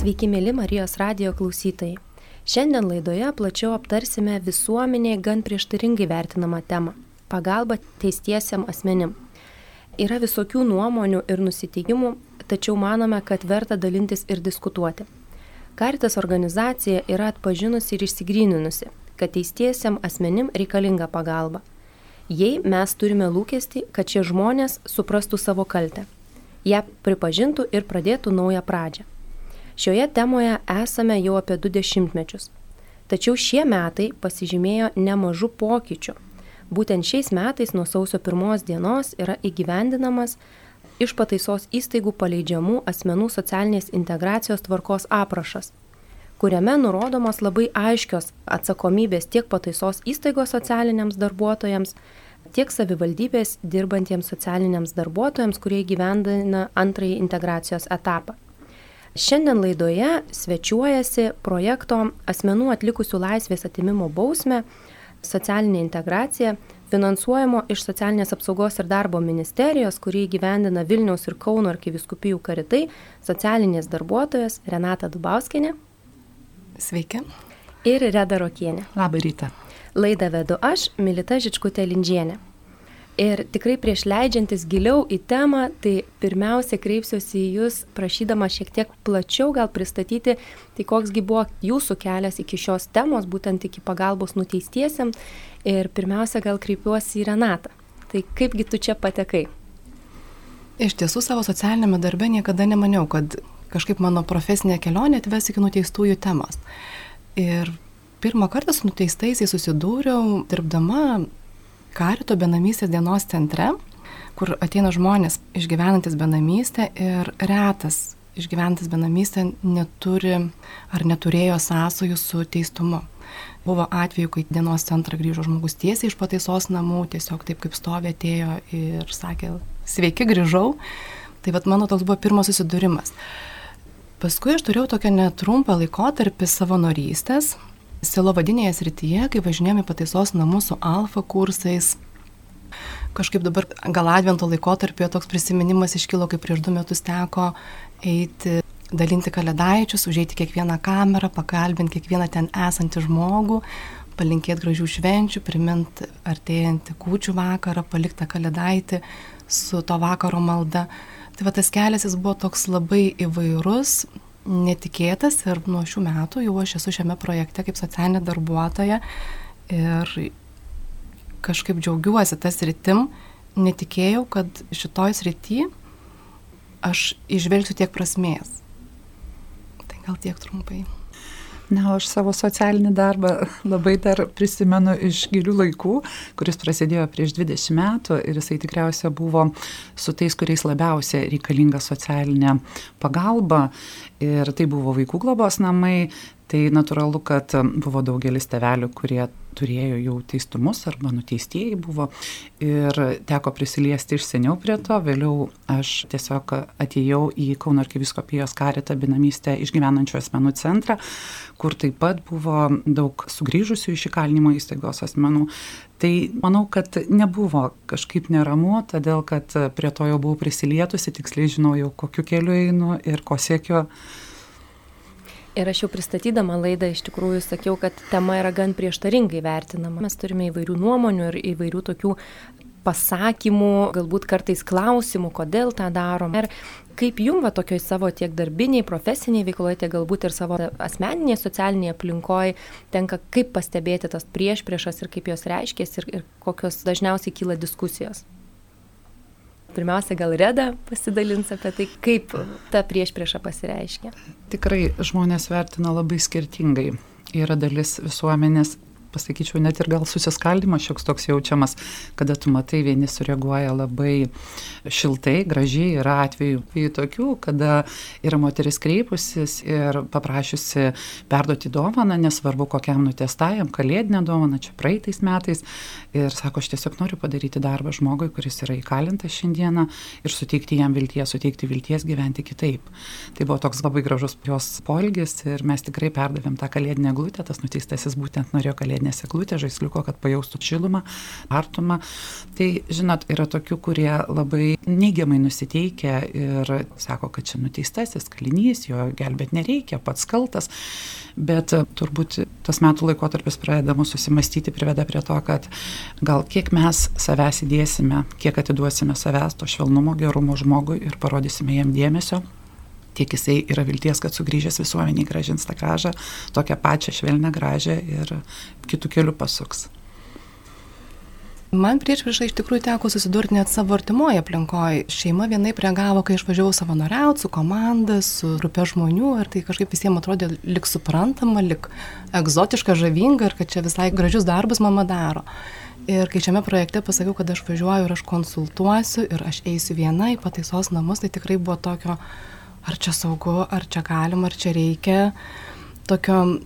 Sveiki, mėly Marijos radio klausytojai. Šiandien laidoje plačiau aptarsime visuomenėje gan prieštaringai vertinamą temą - pagalba teistiesiam asmenim. Yra visokių nuomonių ir nusiteikimų, tačiau manome, kad verta dalintis ir diskutuoti. Karitas organizacija yra atpažinusi ir išsigryninusi, kad teistiesiam asmenim reikalinga pagalba. Jei mes turime lūkesti, kad šie žmonės suprastų savo kaltę, ją pripažintų ir pradėtų naują pradžią. Šioje temoje esame jau apie du dešimtmečius. Tačiau šie metai pasižymėjo nemažų pokyčių. Būtent šiais metais nuo sausio pirmos dienos yra įgyvendinamas iš pataisos įstaigų paleidžiamų asmenų socialinės integracijos tvarkos aprašas, kuriame nurodomos labai aiškios atsakomybės tiek pataisos įstaigos socialiniams darbuotojams, tiek savivaldybės dirbantiems socialiniams darbuotojams, kurie įgyvendina antrąjį integracijos etapą. Šiandien laidoje svečiuojasi projekto asmenų atlikusių laisvės atimimo bausmę socialinė integracija finansuojamo iš socialinės apsaugos ir darbo ministerijos, kurį gyvendina Vilniaus ir Kauno arkiviskupijų karitai, socialinės darbuotojas Renata Dubauskinė. Sveiki. Ir Reda Rokienė. Labą rytą. Laidą vedu aš, Milita Žičkutė Lindžienė. Ir tikrai prieš leidžiantis giliau į temą, tai pirmiausia kreipsiuosi į Jūs, prašydama šiek tiek plačiau gal pristatyti, tai koksgi buvo Jūsų kelias iki šios temos, būtent iki pagalbos nuteistiesiam. Ir pirmiausia, gal kreipiuosi į Renatą. Tai kaipgi tu čia patekai? Iš tiesų savo socialinėme darbe niekada nemaniau, kad kažkaip mano profesinė kelionė atves iki nuteistųjų temos. Ir pirmą kartą su nuteistaisiais susidūriau dirbdama Karito benamystės dienos centre, kur ateina žmonės išgyvenantis benamystę ir retas išgyvenantis benamystę neturi ar neturėjo sąsojų su teistumu. Buvo atveju, kai dienos centrą grįžo žmogus tiesiai iš pataisos namų, tiesiog taip kaip stovė atėjo ir sakė, sveiki grįžau. Tai vad mano toks buvo pirmas susidūrimas. Paskui aš turėjau tokią netrumpą laikotarpį savo norystės, silovadinėje srityje, kai važinėjome pataisos namus su alfa kursais. Kažkaip dabar gal advento laikotarpio toks prisiminimas iškilo, kai prieš du metus teko eiti, dalinti kalėdaičius, užeiti kiekvieną kamerą, pakalbinti kiekvieną ten esantį žmogų, palinkėti gražių švenčių, primint artėjantį kūčių vakarą, paliktą kalėdaitį su to vakaro malda. Tai va tas kelias jis buvo toks labai įvairus, netikėtas ir nuo šių metų jau aš esu šiame projekte kaip socialinė darbuotoja ir kažkaip džiaugiuosi tas rytim, netikėjau, kad šitoj srity aš išvelgsiu tiek prasmės. Tai gal tiek trumpai. Na, aš savo socialinį darbą labai dar prisimenu iš gilių laikų, kuris prasidėjo prieš 20 metų ir jisai tikriausiai buvo su tais, kuriais labiausiai reikalinga socialinė pagalba. Ir tai buvo vaikų globos namai, Tai natūralu, kad buvo daugelis tevelių, kurie turėjo jau teistumus arba nuteistieji buvo ir teko prisiliesti iš seniau prie to. Vėliau aš tiesiog atėjau į Kauno arkiviskopijos karitą binamystę išgyvenančių asmenų centrą, kur taip pat buvo daug sugrįžusių iš įkalinimo įstaigos asmenų. Tai manau, kad nebuvo kažkaip neramu, todėl kad prie to jau buvau prisilietusi, tiksliai žinojau, kokiu keliu einu ir ko siekiu. Ir aš jau pristatydama laidą iš tikrųjų sakiau, kad tema yra gan prieštaringai vertinama. Mes turime įvairių nuomonių ir įvairių tokių pasakymų, galbūt kartais klausimų, kodėl tą darom. Ir kaip jum va tokioj savo tiek darbiniai, profesiniai veikloje, tiek galbūt ir savo asmeninėje, socialinėje aplinkoje tenka kaip pastebėti tas prieš priešas ir kaip jos reiškės ir, ir kokios dažniausiai kyla diskusijos. Pirmiausia, gal Reda pasidalins apie tai, kaip ta priešprieša pasireiškia. Tikrai žmonės vertina labai skirtingai. Yra dalis visuomenės pasakyčiau, net ir gal susiskaldimas šioks toks jaučiamas, kada tu matai, vieni sureaguoja labai šiltai, gražiai, yra atvejų tokių, kada yra moteris kreipusis ir paprašiusi perduoti dovaną, nesvarbu kokiam nutestajam, kalėdinę dovaną, čia praeitais metais, ir sako, aš tiesiog noriu padaryti darbą žmogui, kuris yra įkalintas šiandieną ir suteikti jam vilties, suteikti vilties gyventi kitaip. Tai buvo toks labai gražus jos polgis ir mes tikrai perdavėm tą kalėdinę glūtę, tas nuteistasis būtent norėjo kalėdinę kalėdinės eglutės, žaisliuko, kad pajaustų šilumą, artumą. Tai, žinot, yra tokių, kurie labai neigiamai nusiteikia ir sako, kad čia nuteistasis kalinys, jo gelbėt nereikia, pats kaltas. Bet turbūt tas metų laikotarpis pradeda mūsų susimastyti, priveda prie to, kad gal kiek mes savęs įdėsime, kiek atiduosime savęs to švelnumo, gerumo žmogui ir parodysime jam dėmesio, tiek jisai yra vilties, kad sugrįžęs visuomeniai gražins tą gražą, tokią pačią švelnę gražią ir kitų kelių pasuks. Man prieš priešai iš tikrųjų teko susidurti net savo artimoje aplinkoje. Šeima vienai reagavo, kai išvažiavau savanoriauti su komanda, su grupė žmonių ir tai kažkaip visiems atrodė lik suprantama, lik egzotiška, žavinga ir kad čia visai gražius darbus mama daro. Ir kai šiame projekte pasakiau, kad aš važiuoju ir aš konsultuosiu ir aš eisiu viena į pataisos namus, tai tikrai buvo tokio, ar čia saugu, ar čia galima, ar čia reikia. Tokio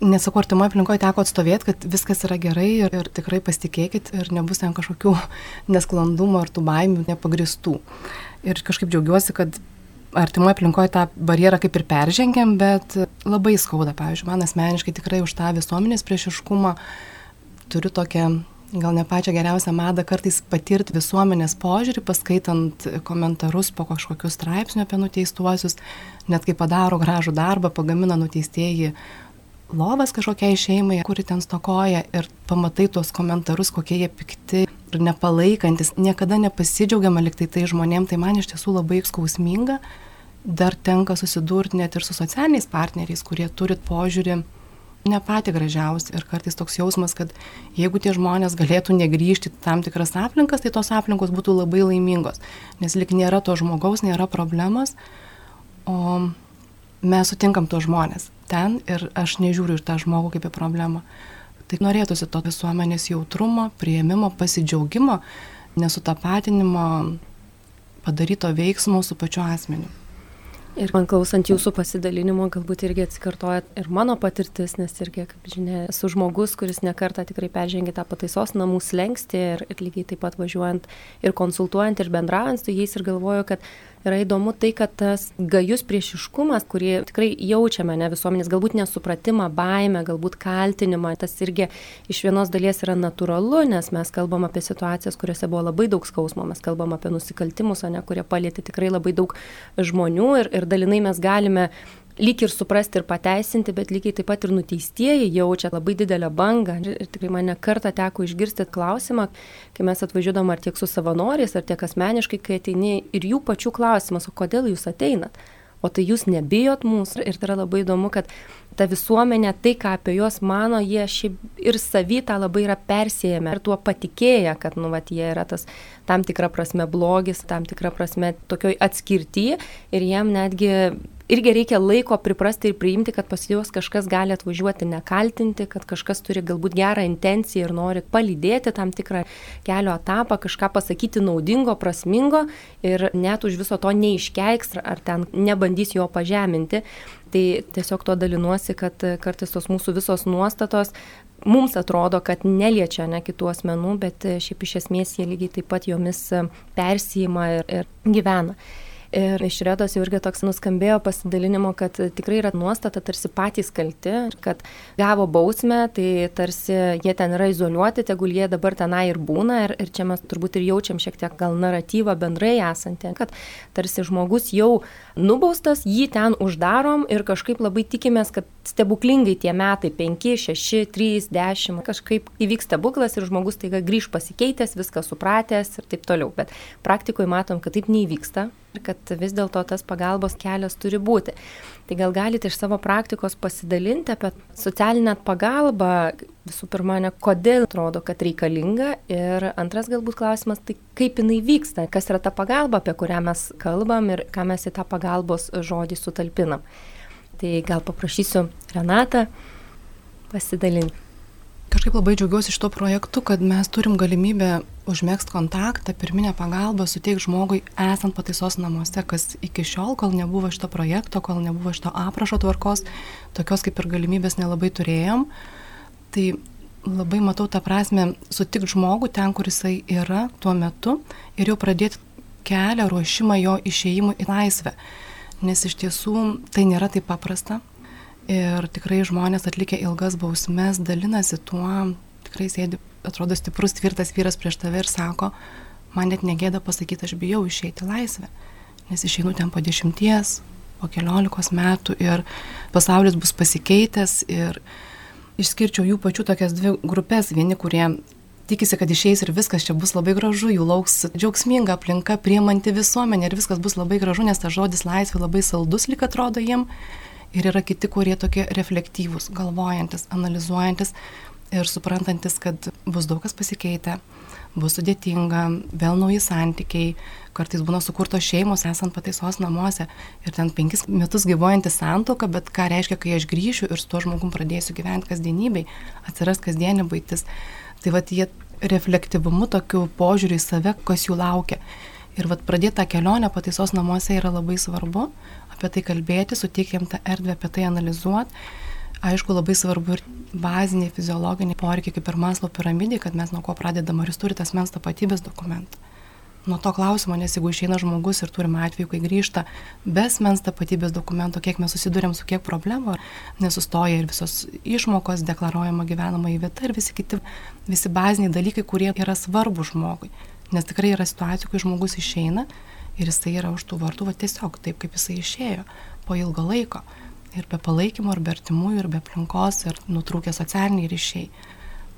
nesakau, artimoje aplinkoje teko atstovėti, kad viskas yra gerai ir, ir tikrai pasitikėkit ir nebus ten kažkokių nesklandumų ar tų baimių nepagristų. Ir kažkaip džiaugiuosi, kad artimoje aplinkoje tą barjerą kaip ir peržengėm, bet labai skauda, pavyzdžiui, man asmeniškai tikrai už tą visuomenės priešiškumą turiu tokią gal ne pačią geriausią madą kartais patirti visuomenės požiūrį, paskaitant komentarus po kažkokius straipsnių apie nuteistuosius, net kai padaro gražų darbą, pagamina nuteistieji lovas kažkokiai šeimai, kuri ten stokoja ir pamatai tuos komentarus, kokie jie pikti ir nepalaikantis, niekada nepasidžiaugiama liktai tai žmonėm, tai man iš tiesų labai skausminga. Dar tenka susidurti net ir su socialiniais partneriais, kurie turi požiūrį ne pati gražiausi ir kartais toks jausmas, kad jeigu tie žmonės galėtų negryžti tam tikras aplinkas, tai tos aplinkos būtų labai laimingos, nes lik nėra to žmogaus, nėra problemos, o mes sutinkam tos žmonės ten ir aš nežiūriu ir tą žmogų kaip į problemą. Tai norėtųsi to visuomenės jautrumo, prieimimo, pasidžiaugimo, nesutapatinimo, padaryto veiksmo su pačiu asmeniu. Ir man klausant jūsų pasidalinimo, galbūt irgi atsikartoja ir mano patirtis, nes irgi, kaip žinia, esu žmogus, kuris nekarta tikrai peržengė tą pataisos namų slengsti ir, ir lygiai taip pat važiuojant ir konsultuojant ir bendraujant su jais ir galvoju, kad yra įdomu tai, kad tas gajus priešiškumas, kurį tikrai jaučiame, ne visuomenės, galbūt nesupratimą, baimę, galbūt kaltinimą, tas irgi iš vienos dalies yra natūralu, nes mes kalbam apie situacijas, kuriuose buvo labai daug skausmo, mes kalbam apie nusikaltimus, ne, kurie palėtė tikrai labai daug žmonių ir, ir dalinai mes galime lyg ir suprasti ir pateisinti, bet lygiai taip pat ir nuteistieji jaučia labai didelę bangą. Ir, tikrai mane kartą teko išgirsti klausimą, kai mes atvažiuodam ar tiek su savanoriais, ar tiek asmeniškai, kai ateini ir jų pačių klausimas, o kodėl jūs ateinat? O tai jūs nebijot mūsų. Ir tai yra labai įdomu, kad ta visuomenė, tai, ką apie juos mano, jie šiaip ir savy tą labai yra persėjami ir tuo patikėję, kad, nu, vat, jie yra tas tam tikra prasme blogis, tam tikra prasme tokioj atskirti ir jiem netgi irgi reikia laiko priprasti ir priimti, kad pas juos kažkas gali atvažiuoti nekaltinti, kad kažkas turi galbūt gerą intenciją ir nori palydėti tam tikrą kelio etapą, kažką pasakyti naudingo, prasmingo ir net už viso to neiškeiks ar ten nebandys jo pažeminti. Tai tiesiog to dalinuosi, kad kartais tos mūsų visos nuostatos mums atrodo, kad neliečia ne kitų asmenų, bet šiaip iš esmės jie lygiai taip pat jomis persijima ir, ir gyvena. Ir iš Redos jau irgi toks nuskambėjo pasidalinimo, kad tikrai yra nuostata tarsi patys kalti, kad gavo bausmę, tai tarsi jie ten yra izoliuoti, tegul jie dabar tenai ir būna. Ir, ir čia mes turbūt ir jaučiam šiek tiek gal naratyvą bendrai esantį, kad tarsi žmogus jau nubaustas, jį ten uždarom ir kažkaip labai tikimės, kad stebuklingai tie metai 5, 6, 3, 10 kažkaip įvyks stebuklas ir žmogus taiga grįž pasikeitęs, viską supratęs ir taip toliau. Bet praktikoje matom, kad taip neįvyksta ir kad vis dėlto tas pagalbos kelias turi būti. Tai gal galite iš savo praktikos pasidalinti apie socialinę pagalbą, visų pirma, ne kodėl atrodo, kad reikalinga ir antras galbūt klausimas, tai kaip jinai vyksta, kas yra ta pagalba, apie kurią mes kalbam ir ką mes į tą pagalbos žodį sutalpinam. Tai gal paprašysiu Renatą pasidalinti. Kažkaip labai džiaugiuosi iš to projektu, kad mes turim galimybę užmėgsti kontaktą, pirminę pagalbą suteikti žmogui esant pataisos namuose, kas iki šiol, kol nebuvo šito projekto, kol nebuvo šito aprašo tvarkos, tokios kaip ir galimybės nelabai turėjom. Tai labai matau tą prasme sutikti žmogų ten, kur jisai yra tuo metu ir jau pradėti kelią ruošimą jo išėjimui į laisvę. Nes iš tiesų tai nėra taip paprasta Ir tikrai žmonės atlikę ilgas bausmes dalinasi tuo, tikrai sėdi, atrodo stiprus, tvirtas vyras prieš tave ir sako, man net negėda pasakyti, aš bijau išeiti laisvę, nes išeinu ten po dešimties, po keliolikos metų ir pasaulis bus pasikeitęs ir išskirčiau jų pačių tokias dvi grupės, vieni, kurie tikisi, kad išeis ir viskas čia bus labai gražu, jų lauks džiaugsminga aplinka, priemanti visuomenė ir viskas bus labai gražu, nes tas žodis laisvė labai saldus lik atrodo jiem. Ir yra kiti, kurie tokie reflektyvūs, galvojantis, analizuojantis ir suprantantis, kad bus daug kas pasikeitę, bus sudėtinga, vėl nauji santykiai, kartais būna sukurtos šeimos esant pataisos namuose ir ten penkis metus gyvojanti santoka, bet ką reiškia, kai aš grįšiu ir su tuo žmogum pradėsiu gyventi kasdienybei, atsiras kasdienė baitis. Tai vad jie reflektyvumu, tokiu požiūriu į save, kas jų laukia. Ir vad pradėti tą kelionę pataisos namuose yra labai svarbu, apie tai kalbėti, suteikti jam tą erdvę, apie tai analizuoti. Aišku, labai svarbu ir baziniai fiziologiniai poreikiai, kaip ir Maslo piramidė, kad mes nuo ko pradedam, ar jis turi tas mens tapatybės dokumentą nuo to klausimo, nes jeigu išeina žmogus ir turime atveju, kai grįžta be asmens tapatybės dokumento, kiek mes susidurėm su kiek problemų, nesustoja ir visos išmokos, deklaruojama gyvenama į vietą ir visi kiti, visi baziniai dalykai, kurie yra svarbu žmogui. Nes tikrai yra situacijų, kai žmogus išeina ir jisai yra už tų vartų, va tiesiog taip, kaip jisai išėjo po ilgo laiko. Ir be palaikymo, ir be artimųjų, ir be aplinkos, ir nutrūkė socialiniai ryšiai.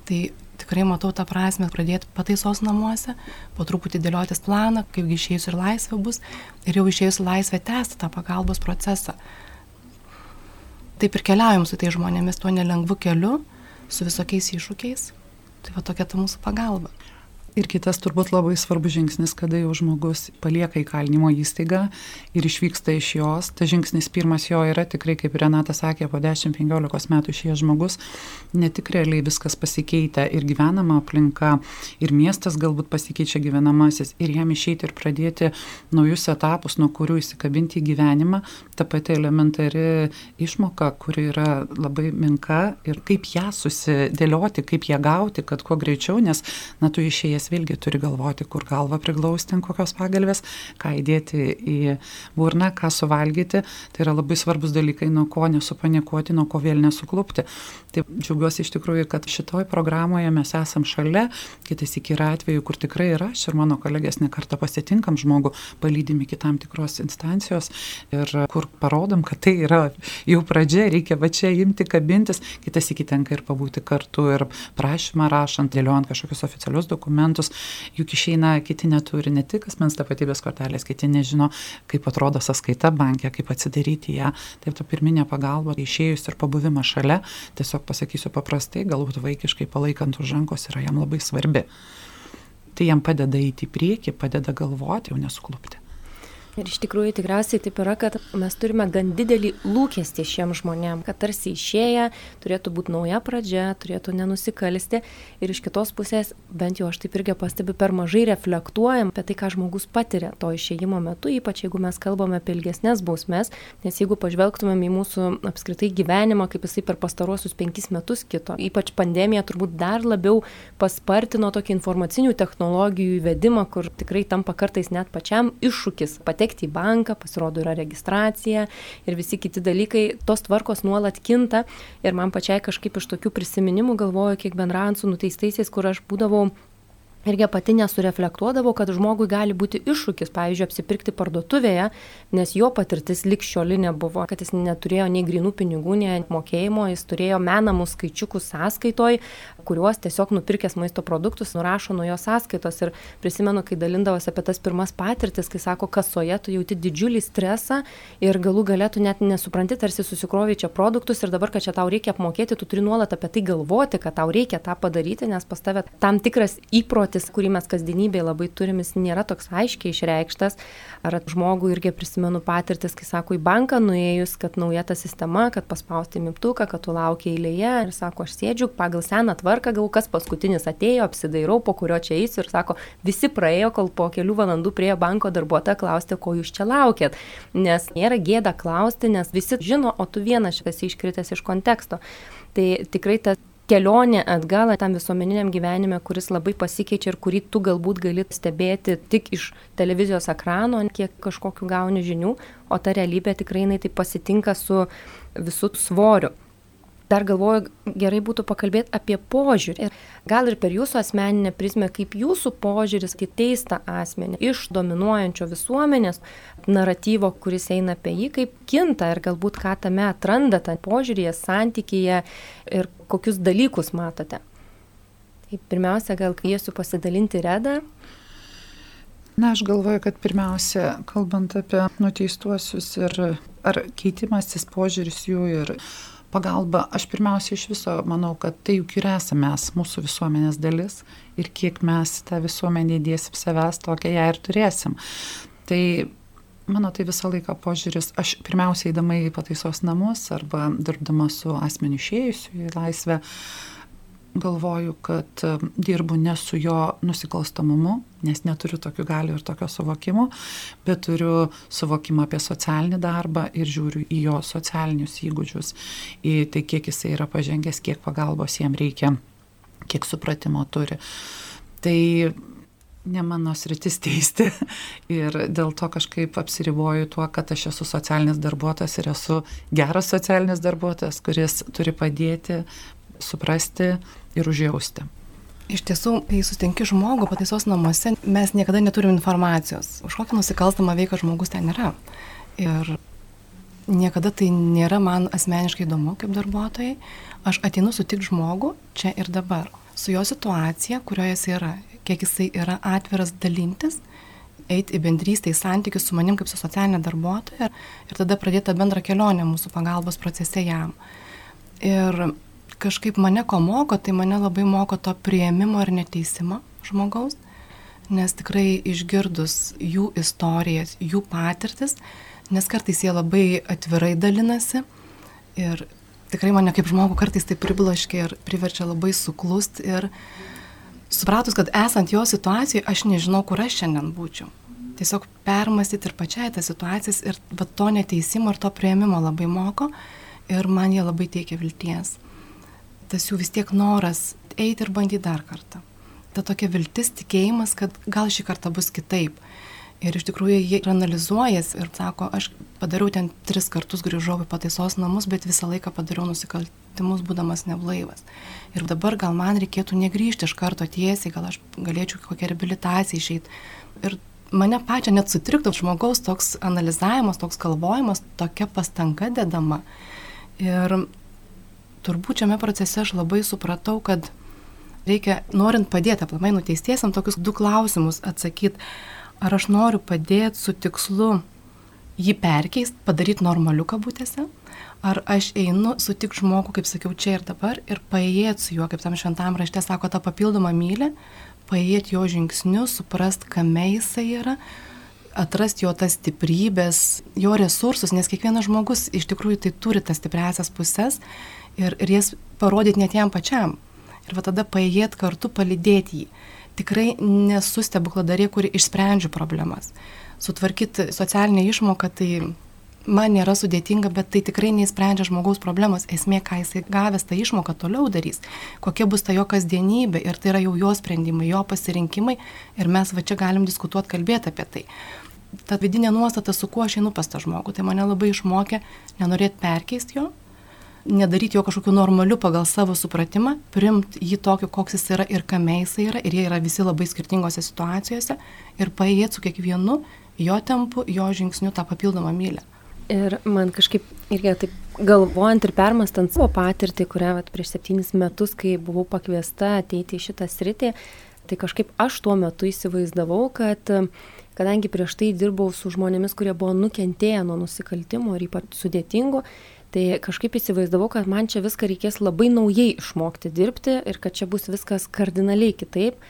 Tai tikrai matau tą prasme pradėti pataisos namuose, po truputį dėliotis planą, kaipgi išėjus ir laisvė bus, ir jau išėjus laisvę tęsti tą pagalbos procesą. Taip ir keliaujam su tai žmonėmis tuo nelengvu keliu, su visokiais iššūkiais. Tai va tokia ta mūsų pagalba. Ir kitas turbūt labai svarbus žingsnis, kada jau žmogus palieka įkalinimo įstaigą ir išvyksta iš jos. Ta žingsnis pirmas jo yra tikrai, kaip Renata sakė, po 10-15 metų išėjęs žmogus, ne tik realiai viskas pasikeitė ir gyvenama aplinka, ir miestas galbūt pasikeičia gyvenamasis, ir jam išeiti ir pradėti naujus etapus, nuo kurių įsikabinti į gyvenimą, ta pati elementari išmoka, kuri yra labai menka ir kaip ją susidėlioti, kaip ją gauti, kad kuo greičiau, nes, na, tu išėjęs žmonės vėlgi turi galvoti, kur galvą priglausti ant kokios pagalbės, ką įdėti į burną, ką suvalgyti. Tai yra labai svarbus dalykai, nuo ko nesupanikuoti, nuo ko vėl nesuklupti. Tai džiaugiuosi iš tikrųjų, kad šitoj programoje mes esam šalia, kitais iki yra atveju, kur tikrai yra, aš ir mano kolegės nekartą pasitinkam žmogų, palydimi kitam tikros instancijos ir kur parodom, kad tai yra jau pradžia, reikia va čia imti, kabintis, kitas iki tenka ir pabūti kartu ir prašymą rašant, dėliojant kažkokius oficialius dokumentus dokumentus, juk išeina kiti neturi ne tik asmens tapatybės kortelės, kiti nežino, kaip atrodo sąskaita bankė, kaip atsidaryti ją. Taip, ta pirminė pagalba, išėjus ir pabuvimas šalia, tiesiog pasakysiu paprastai, galbūt vaikiškai palaikant už rankos yra jam labai svarbi. Tai jam padeda eiti į priekį, padeda galvoti, o nesuklupti. Ir iš tikrųjų tikriausiai taip yra, kad mes turime gan didelį lūkestį šiem žmonėm, kad tarsi išėję turėtų būti nauja pradžia, turėtų nenusikalsti. Ir iš kitos pusės, bent jau aš taip irgi pastebiu, per mažai reflektuojam apie tai, ką žmogus patiria to išėjimo metu, ypač jeigu mes kalbame apie ilgesnės bausmes, nes jeigu pažvelgtumėm į mūsų apskritai gyvenimą, kaip jisai per pastaruosius penkis metus kito, ypač pandemija turbūt dar labiau paspartino tokį informacinių technologijų įvedimą, kur tikrai tampa kartais net pačiam iššūkis patekti patekti į banką, pasirodo yra registracija ir visi kiti dalykai, tos tvarkos nuolat kinta ir man pačiai kažkaip iš tokių prisiminimų galvoju, kiek bendraujant su nuteistaisiais, kur aš būdavau irgi pati nesureflektuodavo, kad žmogui gali būti iššūkis, pavyzdžiui, apsipirkti parduotuvėje, nes jo patirtis likščiolinė buvo, kad jis neturėjo nei grinų pinigų, nei mokėjimo, jis turėjo menamus skaičiukus sąskaitoj, kuriuos tiesiog nupirkęs maisto produktus nurašo nuo jo sąskaitos. Ir prisimenu, kai dalindavosi apie tas pirmas patirtis, kai sako, kasoje tu jauti didžiulį stresą ir galų galėtų net nesupranti, tarsi susikrovi čia produktus ir dabar, kad čia tau reikia apmokėti, tu turi nuolat apie tai galvoti, kad tau reikia tą padaryti, nes pas tave tam tikras įprotis įprotis, kurį mes kasdienybėje labai turim, jis nėra toks aiškiai išreikštas. Ar žmogų irgi prisimenu patirtis, kai sako į banką nuėjus, kad nauja ta sistema, kad paspausti mygtuką, kad tu laukia eilėje ir sako, aš sėdžiu pagal seną tvarką, gal kas paskutinis atėjo, apsidairau, po kurio čia eisiu ir sako, visi praėjo, kol po kelių valandų prie banko darbuotoja klausė, ko jūs čia laukėt. Nes nėra gėda klausti, nes visi žino, o tu vienas šitas iškritęs iš konteksto. Tai tikrai tas kelionė atgal tam visuomeniniam gyvenime, kuris labai pasikeičia ir kurį tu galbūt gali stebėti tik iš televizijos ekrano, kiek kažkokiu gauni žinių, o ta realybė tikrai jinai tai pasitinka su visų svoriu dar galvoju, gerai būtų pakalbėti apie požiūrį. Gal ir per jūsų asmeninę prizmę, kaip jūsų požiūris į teistą asmenį iš dominuojančio visuomenės naratyvo, kuris eina apie jį, kaip kinta ir galbūt ką tame atranda tą požiūrį, santykyje ir kokius dalykus matote. Tai pirmiausia, gal kviesiu pasidalinti redą. Na, aš galvoju, kad pirmiausia, kalbant apie nuteistuosius ir ar keitimasis požiūris jų ir pagalba, aš pirmiausia iš viso manau, kad tai juk ir esame mes, mūsų visuomenės dalis ir kiek mes tą visuomenę įdėsim savęs, tokią ją ir turėsim. Tai mano tai visą laiką požiūris, aš pirmiausia eidama į pataisos namus arba dirbdama su asmeniu išėjusiu į laisvę, galvoju, kad dirbu ne su jo nusikalstamumu, nes neturiu tokių galių ir tokio suvokimo, bet turiu suvokimą apie socialinį darbą ir žiūriu į jo socialinius įgūdžius, į tai, kiek jisai yra pažengęs, kiek pagalbos jam reikia, kiek supratimo turi. Tai ne mano sritis teisti ir dėl to kažkaip apsiriboju tuo, kad aš esu socialinis darbuotojas ir esu geras socialinis darbuotojas, kuris turi padėti suprasti ir užjausti. Iš tiesų, kai sutinki žmogų pataisos namuose, mes niekada neturim informacijos, už kokią nusikalstamą veiką žmogus ten yra. Ir niekada tai nėra man asmeniškai įdomu kaip darbuotojai. Aš ateinu sutikti žmogų čia ir dabar, su jo situacija, kurioje jis yra, kiek jisai yra atviras dalintis, eiti į bendrystę, į santykius su manim kaip su socialinė darbuotoja ir tada pradėti bendrą kelionę mūsų pagalbos procese jam. Ir kažkaip mane ko moko, tai mane labai moko to prieimimo ir neteisimo žmogaus, nes tikrai išgirdus jų istorijas, jų patirtis, nes kartais jie labai atvirai dalinasi ir tikrai mane kaip žmogų kartais tai priblaškia ir priverčia labai suklust ir supratus, kad esant jo situacijoje, aš nežinau, kur aš šiandien būčiau. Tiesiog permastyti ir pačiai tas situacijas ir to neteisimo ir to prieimimo labai moko ir man jie labai teikia vilties tas jų vis tiek noras eiti ir bandyti dar kartą. Ta tokia viltis, tikėjimas, kad gal šį kartą bus kitaip. Ir iš tikrųjų jie analizuojas ir sako, aš padariau ten tris kartus grįžau į pataisos namus, bet visą laiką padariau nusikaltimus, būdamas neblaivas. Ir dabar gal man reikėtų negryžti iš karto tiesiai, gal aš galėčiau kokią reabilitaciją išeiti. Ir mane pačią net sutriktų žmogaus toks analizavimas, toks kalbojimas, tokia pastanga dedama. Ir turbūt šiame procese aš labai supratau, kad reikia, norint padėti aplamai nuteistiesiam, tokius du klausimus atsakyti. Ar aš noriu padėti su tikslu jį perkeisti, padaryti normaliu kabutėse, ar aš einu sutik žmogų, kaip sakiau, čia ir dabar ir paėjėti su juo, kaip tam šventam rašte sako, tą papildomą mylę, paėjėti jo žingsniu, suprast, kame jisai yra, atrasti jo tas stiprybės, jo resursus, nes kiekvienas žmogus iš tikrųjų tai turi tas stipresias puses ir, ir jas parodyti net jam pačiam. Ir va tada paėjėt kartu, palidėti jį. Tikrai nesu stebukladarė, kuri išsprendžiu problemas. Sutvarkyti socialinę išmoką, tai man nėra sudėtinga, bet tai tikrai neįsprendžia žmogaus problemos. Esmė, ką jisai gavęs tą išmoką toliau darys, kokia bus ta jo kasdienybė ir tai yra jau jo sprendimai, jo pasirinkimai ir mes va čia galim diskutuoti, kalbėti apie tai. Ta vidinė nuostata, su kuo aš einu pas tą žmogų, tai mane labai išmokė nenorėti perkeisti jo, nedaryti jo kažkokiu normaliu pagal savo supratimą, primt jį tokiu, koks jis yra ir kame jis yra, ir jie yra visi labai skirtingose situacijose, ir paėjėti su kiekvienu jo tempu, jo žingsniu tą papildomą mylę. Ir man kažkaip irgi taip galvojant ir permastant savo patirtį, kurią vat, prieš septynis metus, kai buvau pakviesta ateiti į šitą sritį, tai kažkaip aš tuo metu įsivaizdavau, kad kadangi prieš tai dirbau su žmonėmis, kurie buvo nukentėję nuo nusikaltimų ir ypač sudėtingų, Tai kažkaip įsivaizdavau, kad man čia viską reikės labai naujai išmokti dirbti ir kad čia bus viskas kardinaliai kitaip.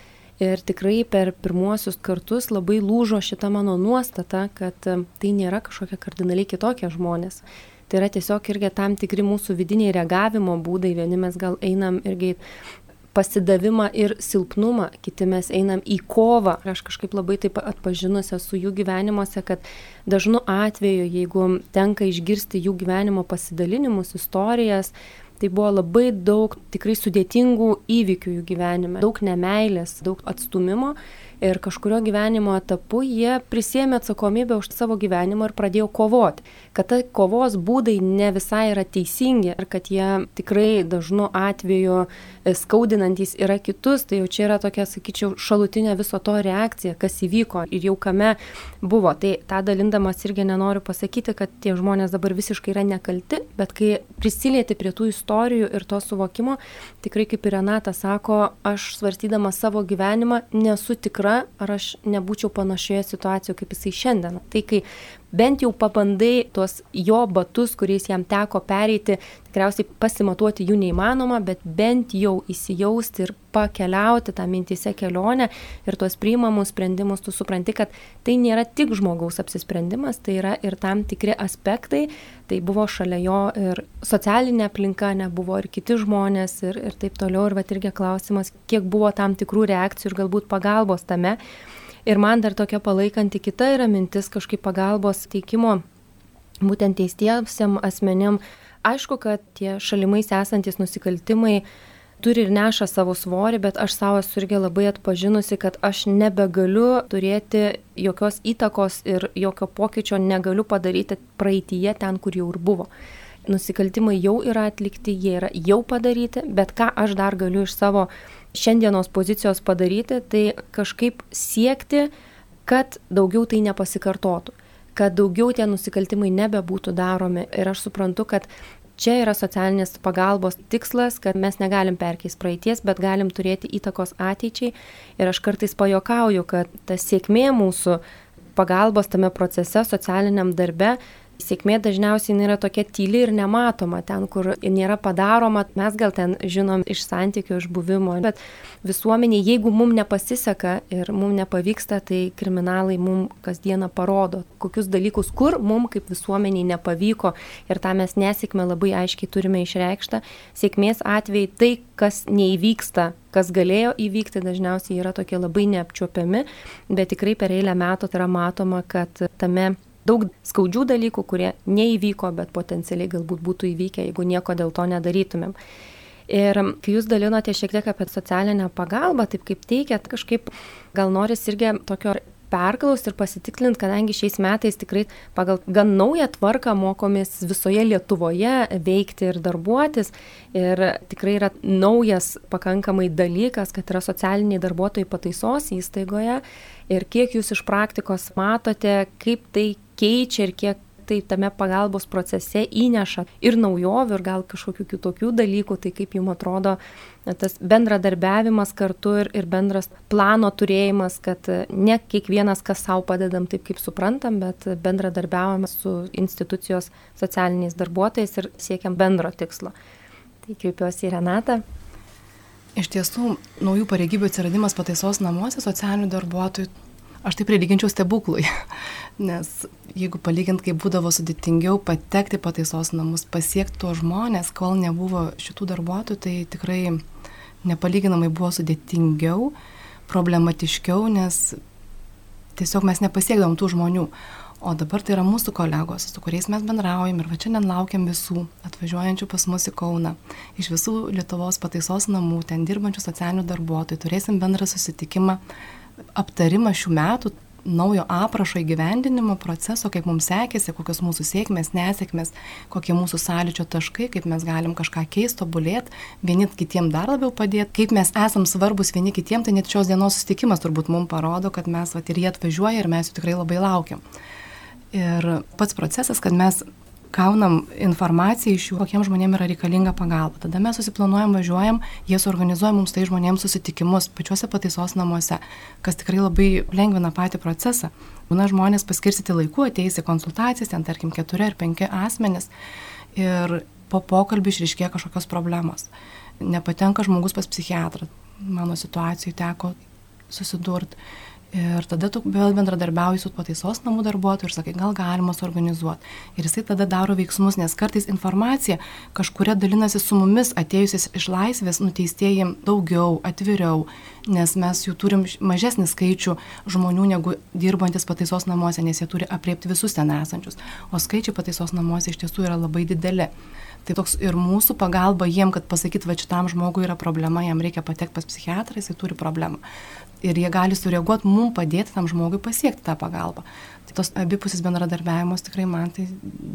Ir tikrai per pirmuosius kartus labai lūžo šita mano nuostata, kad tai nėra kažkokie kardinaliai kitokie žmonės. Tai yra tiesiog irgi tam tikri mūsų vidiniai reagavimo būdai. Vieni mes gal einam irgi pasidavimą ir silpnumą, kiti mes einam į kovą. Aš kažkaip labai taip atpažinusi su jų gyvenimuose, kad dažnu atveju, jeigu tenka išgirsti jų gyvenimo pasidalinimus, istorijas, tai buvo labai daug tikrai sudėtingų įvykių jų gyvenime, daug nemailės, daug atstumimo ir kažkurio gyvenimo etapu jie prisėmė atsakomybę už savo gyvenimą ir pradėjo kovoti. Kad ta kovos būdai ne visai yra teisingi ir kad jie tikrai dažnu atveju e, skaudinantis yra kitus, tai jau čia yra tokia, sakyčiau, šalutinė viso to reakcija, kas įvyko ir jau kame buvo. Tai tą dalindamas irgi nenoriu pasakyti, kad tie žmonės dabar visiškai yra nekalti, bet kai prisilieti prie tų istorijų ir to suvokimo, tikrai kaip ir Renata sako, aš svarstydama savo gyvenimą nesu tikra, yra, ar aš nebūčiau panašioje situacijoje kaip jisai šiandien. Tai kai bent jau pabandai tuos jo batus, kuriais jam teko pereiti, tikriausiai pasimatuoti jų neįmanoma, bet bent jau įsijausti ir pakeliauti tą mintise kelionę ir tuos priimamus sprendimus, tu supranti, kad tai nėra tik žmogaus apsisprendimas, tai yra ir tam tikri aspektai, tai buvo šalia jo ir socialinė aplinka, nebuvo ir kiti žmonės ir, ir taip toliau, ir va irgi klausimas, kiek buvo tam tikrų reakcijų ir galbūt pagalbos tame. Ir man dar tokia palaikanti kita yra mintis kažkaip pagalbos teikimo būtent teistiesiam asmenim. Aišku, kad tie šalimais esantis nusikaltimai turi ir neša savo svorį, bet aš savo esu irgi labai atpažinusi, kad aš nebegaliu turėti jokios įtakos ir jokio pokyčio negaliu padaryti praeitįje ten, kur jau ir buvo. Nusikaltimai jau yra atlikti, jie yra jau padaryti, bet ką aš dar galiu iš savo šiandienos pozicijos padaryti, tai kažkaip siekti, kad daugiau tai nepasikartotų, kad daugiau tie nusikaltimai nebebūtų daromi. Ir aš suprantu, kad čia yra socialinės pagalbos tikslas, kad mes negalim perkeisti praeities, bet galim turėti įtakos ateičiai. Ir aš kartais pajokauju, kad ta sėkmė mūsų pagalbos tame procese, socialiniam darbe Sėkmė dažniausiai yra tokia tyli ir nematoma, ten, kur nėra padaroma, mes gal ten žinom iš santykių, iš buvimo, bet visuomenė, jeigu mums nepasiseka ir mums nepavyksta, tai kriminalai mums kasdieną parodo, kokius dalykus, kur mums kaip visuomeniai nepavyko. Ir tą mes nesėkmę labai aiškiai turime išreikštą. Sėkmės atvejai tai, kas neįvyksta, kas galėjo įvykti, dažniausiai yra tokie labai neapčiuopiami, bet tikrai per eilę metų tai yra matoma, kad tame daug skaudžių dalykų, kurie neįvyko, bet potencialiai galbūt būtų įvykę, jeigu nieko dėl to nedarytumėm. Ir kai jūs dalinote šiek tiek apie socialinę pagalbą, taip kaip teikėt, kažkaip gal noris irgi tokio perklausti ir pasitiklinti, kadangi šiais metais tikrai pagal gan naują tvarką mokomės visoje Lietuvoje veikti ir darbuotis. Ir tikrai yra naujas pakankamai dalykas, kad yra socialiniai darbuotojai pataisos įstaigoje. Ir kiek jūs iš praktikos matote, kaip tai keičia ir kiek tai tame pagalbos procese įneša ir naujovių, ir gal kažkokių kitokių dalykų, tai kaip jums atrodo tas bendradarbiavimas kartu ir, ir bendras plano turėjimas, kad ne kiekvienas, kas savo padedam taip, kaip suprantam, bet bendradarbiavame su institucijos socialiniais darbuotojais ir siekiam bendro tikslo. Tai kreipiuosi į Renatą. Iš tiesų, naujų pareigybių atsiradimas pataisos namuose socialinių darbuotojų Aš tai prilyginčiau stebuklui, nes jeigu palygint, kaip būdavo sudėtingiau patekti pataisos namus, pasiekti tuos žmonės, kol nebuvo šitų darbuotojų, tai tikrai nepalyginamai buvo sudėtingiau, problematiškiau, nes tiesiog mes nepasiekdavom tų žmonių. O dabar tai yra mūsų kolegos, su kuriais mes bendraujam ir va šiandien laukiam visų atvažiuojančių pas mus į Kauną. Iš visų Lietuvos pataisos namų, ten dirbančių socialinių darbuotojų, turėsim bendrą susitikimą aptarimą šių metų naujo aprašo įgyvendinimo proceso, kaip mums sekėsi, kokios mūsų sėkmės, nesėkmės, kokie mūsų sąlyčio taškai, kaip mes galim kažką keisti, tobulėti, vieni kitiem dar labiau padėti, kaip mes esam svarbus vieni kitiem, tai net šios dienos susitikimas turbūt mums parodo, kad mes vat, ir jie atvažiuoja ir mes jų tikrai labai laukiam. Ir pats procesas, kad mes gaunam informaciją iš jų, kokiem žmonėm yra reikalinga pagalba. Tada mes susiplanuojam, važiuojam, jie suorganizuoja mums tai žmonėms susitikimus pačiuose pataisos namuose, kas tikrai labai lengvina patį procesą. Būna žmonės paskirstyti laiku, ateis į konsultacijas, ten tarkim keturi ar penki asmenys ir po pokalbį išriškėja kažkokios problemos. Nepatenka žmogus pas psichiatrą. Mano situacijai teko susidurti Ir tada tu vėl bendradarbiauji su pataisos namų darbuotoju ir sakai, gal galima suorganizuoti. Ir jisai tada daro veiksmus, nes kartais informacija kažkuria dalinasi su mumis atėjusiais iš laisvės nuteistieji daugiau, atviriau, nes mes jų turim mažesnį skaičių žmonių negu dirbantis pataisos namuose, nes jie turi apriepti visus ten esančius. O skaičiai pataisos namuose iš tiesų yra labai dideli. Tai toks ir mūsų pagalba jiem, kad pasakyt, va šitam žmogui yra problema, jam reikia patekti pas psichiatrą, jisai turi problemą. Ir jie gali sureaguoti, mums padėti tam žmogui pasiekti tą pagalbą. Tai tos abipusis bendradarbiavimas tikrai man tai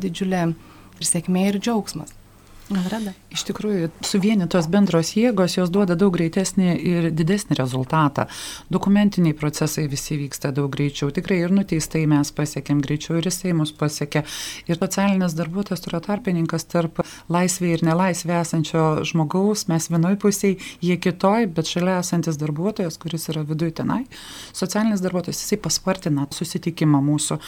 didžiulė ir sėkmė ir džiaugsmas. Rada. Iš tikrųjų, suvienytos bendros jėgos jos duoda daug greitesnį ir didesnį rezultatą. Dokumentiniai procesai visi vyksta daug greičiau. Tikrai ir nuteistai mes pasiekėm greičiau ir jisai mus pasiekė. Ir socialinis darbuotojas yra tarpininkas tarp laisvėje ir nelaisvėje esančio žmogaus. Mes vienoj pusėje, jie kitoj, bet šalia esantis darbuotojas, kuris yra viduje tenai. Socialinis darbuotojas, jisai paspartina susitikimą mūsų.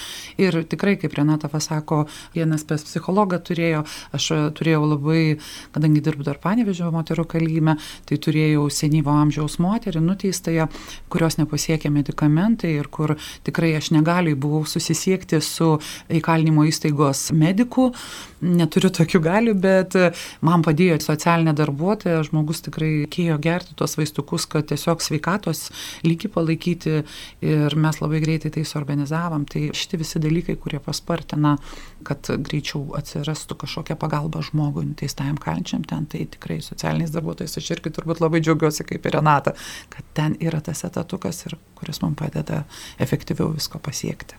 Ir tikrai, kaip Renata pasako, vienas pas psichologą turėjo, aš turėjau labai labai, kadangi dirbu dar panevežio moterų kalėjime, tai turėjau senyvo amžiaus moterį nuteistąją, kurios nepasiekė medikamentai ir kur tikrai aš negaliai buvau susisiekti su įkalinimo įstaigos mediku, neturiu tokių galių, bet man padėjo socialinė darbuotoja, žmogus tikrai kėjo gerti tuos vaistukus, kad tiesiog sveikatos lygį palaikyti ir mes labai greitai tai suorganizavom. Tai šitie visi dalykai, kurie paspartina, kad greičiau atsirastų kažkokia pagalba žmogui nuteistajam kalinčiam ten, tai tikrai socialiniais darbuotojais aš irgi turbūt labai džiaugiuosi kaip ir Renata, kad ten yra tas etatukas, ir, kuris man padeda efektyviau visko pasiekti.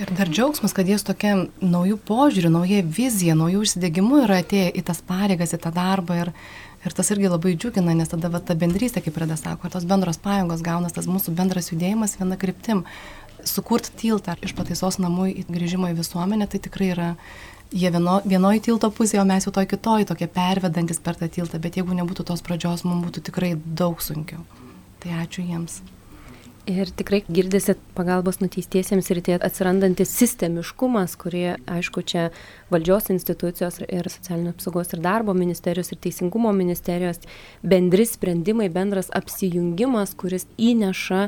Ir dar džiaugsmas, kad jie su tokia naujų požiūrių, nauja vizija, naujų užsidėgymų yra atėję į tas pareigas, į tą darbą. Ir, ir tas irgi labai džiugina, nes tada va, ta bendrystė, kaip Reda sako, ir tos bendros pajėgos gaunas, tas mūsų bendras judėjimas viena kryptim. Sukurti tiltą iš pataisos namų į grįžimą į visuomenę, tai tikrai yra jie vieno, vienoje tilto pusėje, o mes jau toj kitoj, tokie pervedantis per tą tiltą, bet jeigu nebūtų tos pradžios, mums būtų tikrai daug sunkiau. Tai ačiū jiems. Ir tikrai girdisi pagalbos nuteistiesiems ir tie atsirandantis sistemiškumas, kurie, aišku, čia valdžios institucijos ir socialinio apsaugos ir darbo ministerijos ir teisingumo ministerijos bendri sprendimai, bendras apsijungimas, kuris įneša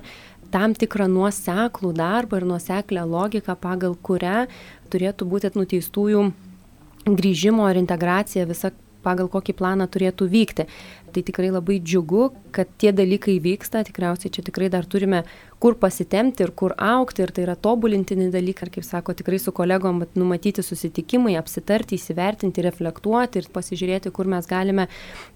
tam tikrą nuoseklų darbą ir nuoseklę logiką, pagal kurią turėtų būti nuteistųjų grįžimo ir integracija visa pagal kokį planą turėtų vykti. Tai tikrai labai džiugu, kad tie dalykai vyksta, tikriausiai čia tikrai dar turime kur pasitemti ir kur aukti ir tai yra tobulintini dalykai, ir kaip sako, tikrai su kolegom numatyti susitikimai, apsitarti, įsivertinti, reflektuoti ir pasižiūrėti, kur mes galime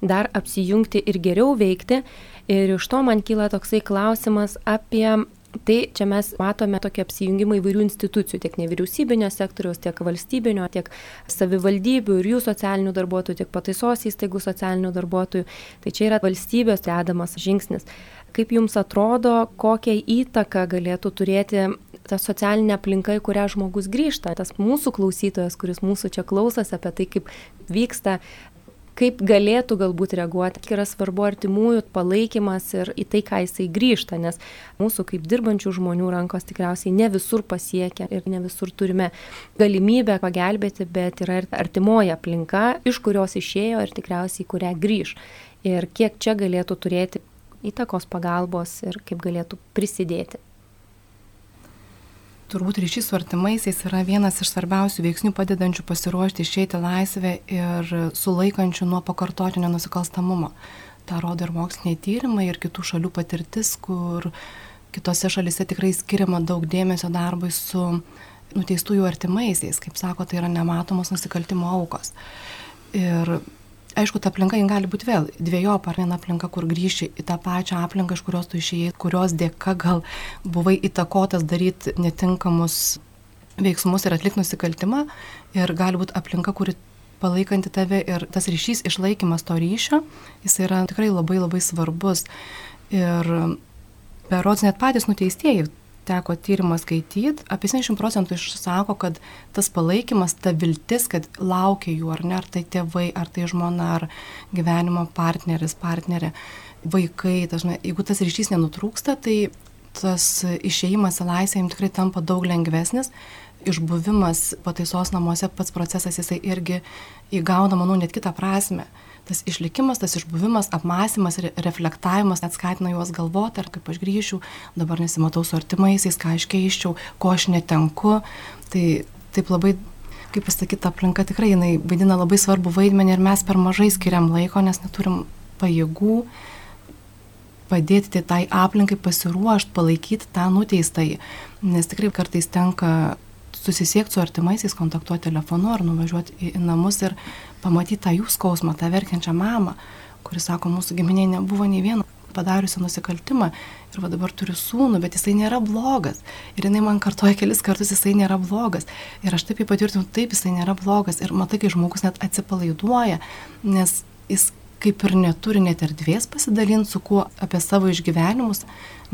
dar apsijungti ir geriau veikti. Ir iš to man kyla toksai klausimas apie Tai čia mes matome tokį apsijungimą įvairių institucijų, tiek nevyriausybinio sektoriaus, tiek valstybinio, tiek savivaldybių ir jų socialinių darbuotojų, tiek pataisos įstaigų socialinių darbuotojų. Tai čia yra valstybės dedamas žingsnis. Kaip Jums atrodo, kokią įtaką galėtų turėti ta socialinė aplinka, į kurią žmogus grįžta, tas mūsų klausytojas, kuris mūsų čia klausosi apie tai, kaip vyksta kaip galėtų galbūt reaguoti, kiek yra svarbu artimųjų palaikymas ir į tai, ką jisai grįžta, nes mūsų kaip dirbančių žmonių rankos tikriausiai ne visur pasiekia ir ne visur turime galimybę pagelbėti, bet yra ir artimoji aplinka, iš kurios išėjo ir tikriausiai kurią grįž. Ir kiek čia galėtų turėti įtakos pagalbos ir kaip galėtų prisidėti. Turbūt ryšys su artimaisiais yra vienas iš svarbiausių veiksnių padedančių pasiruošti išeiti laisvę ir sulaikančių nuo pakartotinio nusikalstamumo. Ta rodo ir moksliniai tyrimai, ir kitų šalių patirtis, kur kitose šalise tikrai skiriama daug dėmesio darbui su nuteistųjų artimaisiais. Kaip sako, tai yra nematomos nusikaltimo aukos. Ir aišku, ta aplinka gali būti vėl dviejopa, ar viena aplinka, kur grįši į tą pačią aplinką, iš kurios tu išėjai, kurios dėka gal buvai įtakotas daryti netinkamus veiksmus ir atlikti nusikaltimą. Ir gali būti aplinka, kuri palaikanti tave ir tas ryšys, išlaikymas to ryšio, jis yra tikrai labai labai svarbus. Ir berods net patys nuteistieji teko tyrimą skaityti, apie 70 procentų išsako, kad tas palaikymas, ta viltis, kad laukia jų, ar ne, ar tai tėvai, ar tai žmona, ar gyvenimo partneris, partnerė, vaikai, dažnai, jeigu tas ryšys nenutrūksta, tai tas išėjimas į laisvę jiems tikrai tampa daug lengvesnis. Išbuvimas pataisos namuose, pats procesas jisai irgi įgauna, manau, net kitą prasme tas išlikimas, tas išbuvimas, apmąstymas ir reflektavimas net skatina juos galvoti, ar kaip aš grįšiu, dabar nesimatau su artimaisiais, ką aš keiščiau, ko aš netenku. Tai taip labai, kaip pasakyti, aplinka tikrai jinai vaidina labai svarbu vaidmenį ir mes per mažai skiriam laiko, nes neturim pajėgų padėti tai aplinkai pasiruošti, palaikyti tą nuteistąjį. Nes tikrai kartais tenka susisiekti su artimaisiais, kontaktuoti telefonu ar nuvažiuoti į namus ir pamatyti tą jų skausmą, tą verkiančią mamą, kuris sako, mūsų giminėje nebuvo nei vieno padariusi nusikaltimą ir va dabar turiu sūnų, bet jisai nėra blogas. Ir jinai man kartoja kelis kartus, jisai nėra blogas. Ir aš taip įpatvirtinu, taip, jisai nėra blogas. Ir matai, kai žmogus net atsipalaiduoja, nes jis kaip ir neturi net erdvės pasidalinti su kuo apie savo išgyvenimus,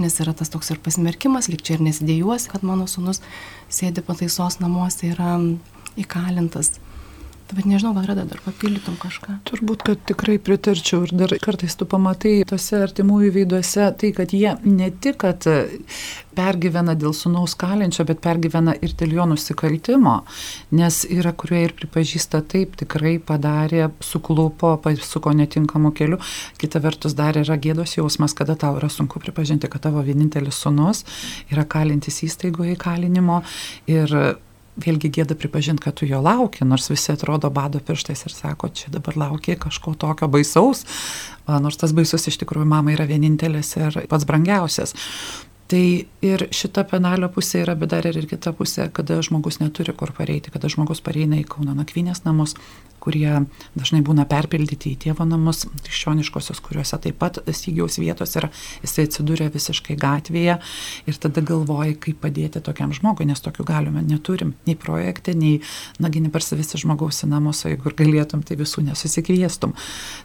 nes yra tas toks ir pasmerkimas, lyg čia ir nesidėjuosi, kad mano sunus sėdi pataisos namuose, yra įkalintas. Bet nežinau, gal rada dar papildytum kažką. Turbūt, kad tikrai pritarčiau ir dar kartais tu pamatai tose artimųjų veiduose tai, kad jie ne tik, kad pergyvena dėl sunaus kalinčio, bet pergyvena ir dėl jo nusikaltimo, nes yra, kurie ir pripažįsta taip, tikrai padarė, suklupo, pasuko netinkamu keliu. Kita vertus dar yra gėdos jausmas, kada tau yra sunku pripažinti, kad tavo vienintelis sunus yra kalintis įstaigoje įkalinimo ir vėlgi gėda pripažinti, kad tu jo lauki, nors visi atrodo bado pirštais ir sako, čia dabar lauki kažko tokio baisaus, nors tas baisus iš tikrųjų mama yra vienintelis ir pats brangiausias. Tai ir šita penalio pusė yra, bet dar ir kita pusė, kada žmogus neturi kur pareiti, kada žmogus pareina į Kauno nakvynės namus, kurie dažnai būna perpildyti į tėvo namus, krikščioniškosios, kuriuose taip pat stygiaus vietos yra, jisai atsidūrė visiškai gatvėje ir tada galvoji, kaip padėti tokiam žmogui, nes tokių galime neturim, nei projekte, nei, nagi neparsivisi žmogaus į namus, o jeigu galėtum, tai visų nesusikviestum.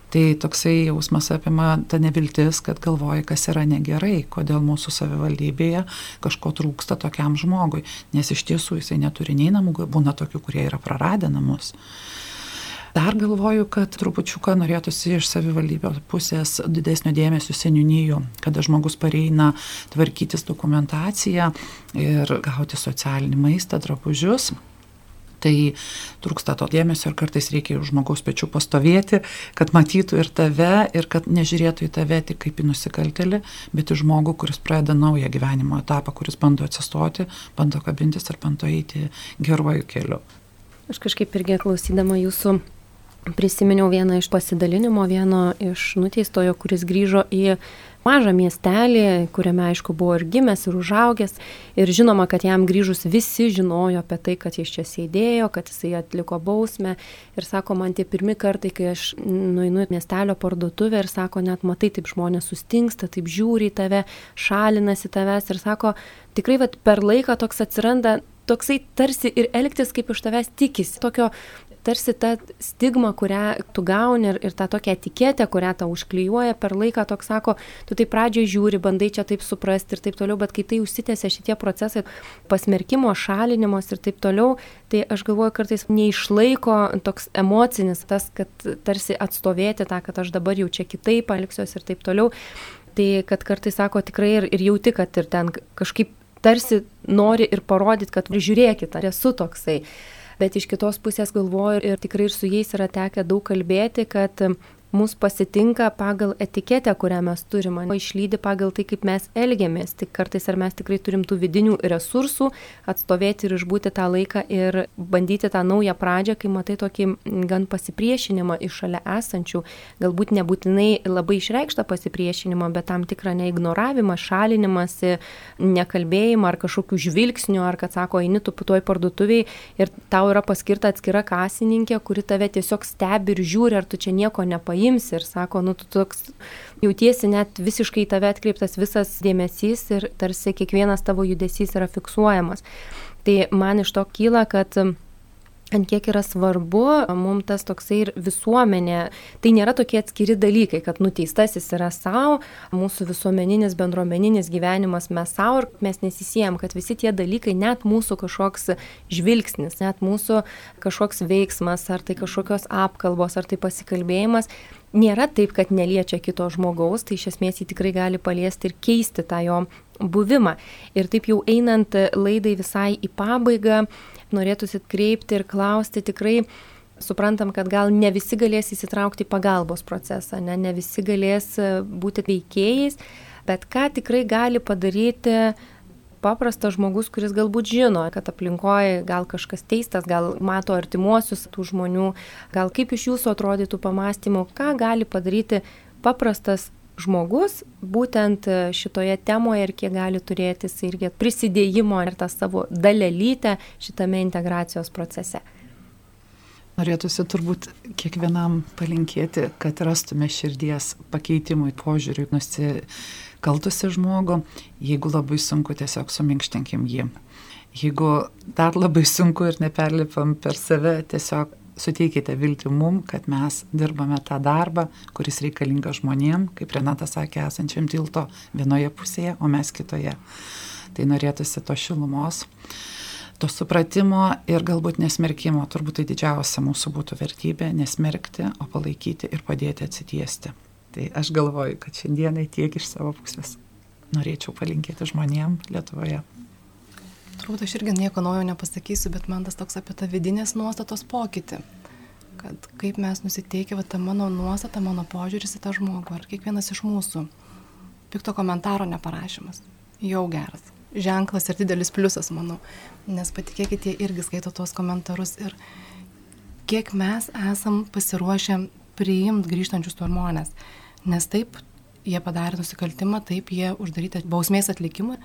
Tai toksai jausmas apima ta neviltis, kad galvoji, kas yra negerai, kodėl mūsų savivaldybėje kažko trūksta tokiam žmogui, nes iš tiesų jisai neturi nei namų, būna tokių, kurie yra praradę namus. Dar galvoju, kad trupučiuką norėtųsi iš savivaldybės pusės didesnio dėmesio seniūnyjų, kada žmogus pareina tvarkytis dokumentaciją ir gauti socialinį maistą, drabužius. Tai trūksta to dėmesio ir kartais reikia už žmogaus pečių pastovėti, kad matytų ir tave, ir kad nežiūrėtų į tave tik kaip į nusikaltelį, bet į žmogų, kuris pradeda naują gyvenimo etapą, kuris bando atsistoti, bando kabintis ir bando eiti geruoju keliu. Aš kažkaip irgi klausydama jūsų prisiminiau vieną iš pasidalinimo, vieno iš nuteistojo, kuris grįžo į mažą miestelį, kuriame aišku buvo ir gimęs, ir užaugęs. Ir žinoma, kad jam grįžus visi žinojo apie tai, kad jis čia sėdėjo, kad jisai atliko bausmę. Ir sako, man tie pirmi kartai, kai aš nueinu į miestelio parduotuvę ir sako, net matai, taip žmonės sustingsta, taip žiūri į tave, šalinasi tavęs ir sako, tikrai vat, per laiką toks atsiranda toksai tarsi ir elgtis, kaip iš tavęs tikisi. Tokio tarsi ta stigma, kurią tu gauni ir, ir ta tokia etiketė, kurią tau užklijuoja per laiką, toks sako, tu tai pradžioje žiūri, bandai čia taip suprasti ir taip toliau, bet kai tai užsitęsia šitie procesai pasmerkimo, šalinimos ir taip toliau, tai aš galvoju, kartais neišlaiko toks emocinis tas, kad tarsi atstovėti tą, kad aš dabar jau čia kitaip paliksiuosi ir taip toliau. Tai kad kartais sako tikrai ir, ir jauti, kad ir ten kažkaip tarsi nori ir parodyti, kad žiūrėkit, ar esu toksai bet iš kitos pusės galvoju ir tikrai ir su jais yra tekę daug kalbėti, kad mus pasitinka pagal etiketę, kurią mes turime, o išlydi pagal tai, kaip mes elgiamės. Tik kartais ar mes tikrai turim tų vidinių resursų atstovėti ir išbūti tą laiką ir bandyti tą naują pradžią, kai matai tokį gan pasipriešinimą iš šalia esančių, galbūt nebūtinai labai išreikštą pasipriešinimą, bet tam tikrą neignoravimą, šalinimąsi, nekalbėjimą ar kažkokių žvilgsnių, ar kad sako, eini tu toj parduotuviai ir tau yra paskirta atskira kasininkė, kuri tave tiesiog stebi ir žiūri, ar tu čia nieko nepaimsi paimsi ir sako, nu tu toks jautiesi net visiškai tave atkreiptas visas dėmesys ir tarsi kiekvienas tavo judesys yra fiksuojamas. Tai man iš to kyla, kad ant kiek yra svarbu mums tas toksai ir visuomenė. Tai nėra tokie atskiri dalykai, kad nuteistasis yra savo, mūsų visuomeninis, bendruomeninis gyvenimas mes savo ir mes nesisijam, kad visi tie dalykai, net mūsų kažkoks žvilgsnis, net mūsų kažkoks veiksmas, ar tai kažkokios apkalbos, ar tai pasikalbėjimas, nėra taip, kad neliečia kito žmogaus, tai iš esmės jį tikrai gali paliesti ir keisti tą jo buvimą. Ir taip jau einant laidai visai į pabaigą, norėtųsi kreipti ir klausti tikrai, suprantam, kad gal ne visi galės įsitraukti į pagalbos procesą, ne, ne visi galės e, būti veikėjais, bet ką tikrai gali padaryti paprastas žmogus, kuris galbūt žino, kad aplinkoje gal kažkas teistas, gal mato artimuosius tų žmonių, gal kaip iš jūsų atrodytų pamastymų, ką gali padaryti paprastas žmogus būtent e, šitoje temoje ir kiek gali turėti irgi prisidėjimo ir tą savo dalelytę šitame integracijos procese. Norėtųsi turbūt kiekvienam palinkėti, kad rastume širdies pakeitimui požiūriui nusikaltusi žmogų. Jeigu labai sunku, tiesiog suminkštinkim jį. Jeigu dar labai sunku ir neperlipam per save, tiesiog suteikite viltį mum, kad mes dirbame tą darbą, kuris reikalingas žmonėm, kaip Renata sakė, esančiam tilto vienoje pusėje, o mes kitoje. Tai norėtųsi to šilumos, to supratimo ir galbūt nesmerkimo. Turbūt tai didžiausia mūsų būtų vertybė - nesmerkti, o palaikyti ir padėti atsitiesti. Tai aš galvoju, kad šiandienai tiek iš savo pusės norėčiau palinkėti žmonėm Lietuvoje. Turbūt aš irgi nieko naujo nepasakysiu, bet man tas toks apie tą vidinės nuostatos pokytį. Kad kaip mes nusiteikia, va, ta mano nuostata, mano požiūris į tą žmogų, ar kiekvienas iš mūsų. Pikto komentaro neparašymas. Jau geras. Ženklas ir didelis pliusas, manau. Nes patikėkite, jie irgi skaito tuos komentarus ir kiek mes esam pasiruošę priimti grįžtančius žmonės. Nes taip, jie padarė nusikaltimą, taip, jie uždaryti bausmės atlikimui,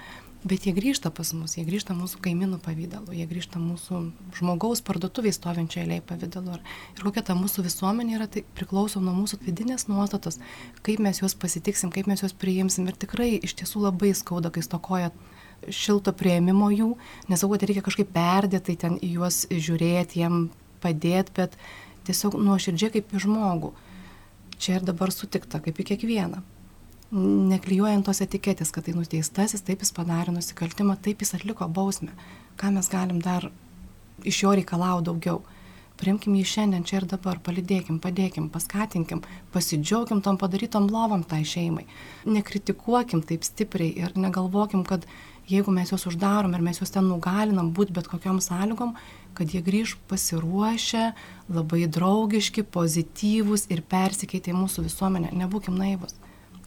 Bet jie grįžta pas mus, jie grįžta mūsų kaimynų pavydalu, jie grįžta mūsų žmogaus parduotuviai stovinčio eiliai pavydalu. Ir kokia ta mūsų visuomenė yra, tai priklauso nuo mūsų vidinės nuostatos, kaip mes juos pasitiksim, kaip mes juos priimsim. Ir tikrai iš tiesų labai skauda, kai stokoja šilto prieimimo jų, nesakau, kad reikia kažkaip perdėtai ten į juos žiūrėti, jiem padėti, bet tiesiog nuoširdžiai kaip į žmogų. Čia ir dabar sutikta, kaip į kiekvieną neklijuojant tos etiketės, kad tai nuteistasis, taip jis padarė nusikaltimą, taip jis atliko bausmę. Ką mes galim dar iš jo reikalauti daugiau. Priimkim jį šiandien, čia ir dabar, palidėkim, padėkim, paskatinkim, pasidžiaugim tom padarytom lovom tai šeimai. Nekritikuokim taip stipriai ir negalvokim, kad jeigu mes juos uždarom ir mes juos ten nugalinam būti bet kokiam sąlygom, kad jie grįž pasiruošę, labai draugiški, pozityvūs ir persikeitė į mūsų visuomenę. Nebūkim naivus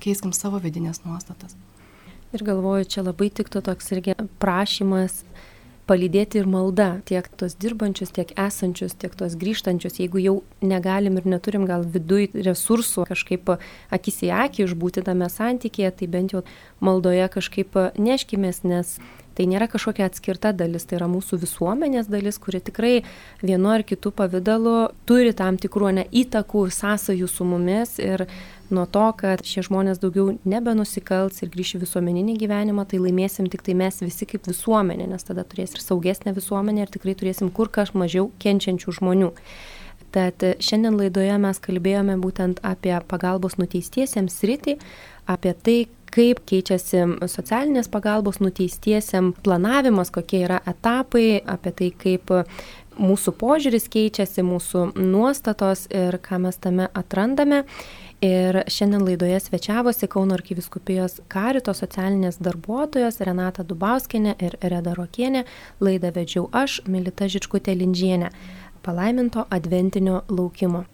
keiskim savo vidinės nuostatas. Ir galvoju, čia labai tiktų toks irgi prašymas palydėti ir malda tiek tos dirbančius, tiek esančius, tiek tos grįžtančius. Jeigu jau negalim ir neturim gal viduj resursų kažkaip akis į akį išbūti tame santykėje, tai bent jau maldoje kažkaip neškimės, nes tai nėra kažkokia atskirta dalis, tai yra mūsų visuomenės dalis, kuri tikrai vienu ar kitu pavydalu turi tam tikrų ne įtakų, sąsajų su mumis ir nuo to, kad šie žmonės daugiau nebenusikals ir grįš į visuomeninį gyvenimą, tai laimėsim tik tai mes visi kaip visuomenė, nes tada turės ir saugesnė visuomenė ir tikrai turėsim kur kas mažiau kenčiančių žmonių. Tad šiandien laidoje mes kalbėjome būtent apie pagalbos nuteistiesiems sritį, apie tai, kaip keičiasi socialinės pagalbos nuteistiesiam planavimas, kokie yra etapai, apie tai, kaip mūsų požiūris keičiasi, mūsų nuostatos ir ką mes tame atrandame. Ir šiandien laidoje svečiavosi Kauno arkiviskupijos karito socialinės darbuotojos Renata Dubauskinė ir Reda Rokienė. Laidą vedžiau aš, Milita Žičkutė Lindžienė. Palaiminto adventinio laukimo.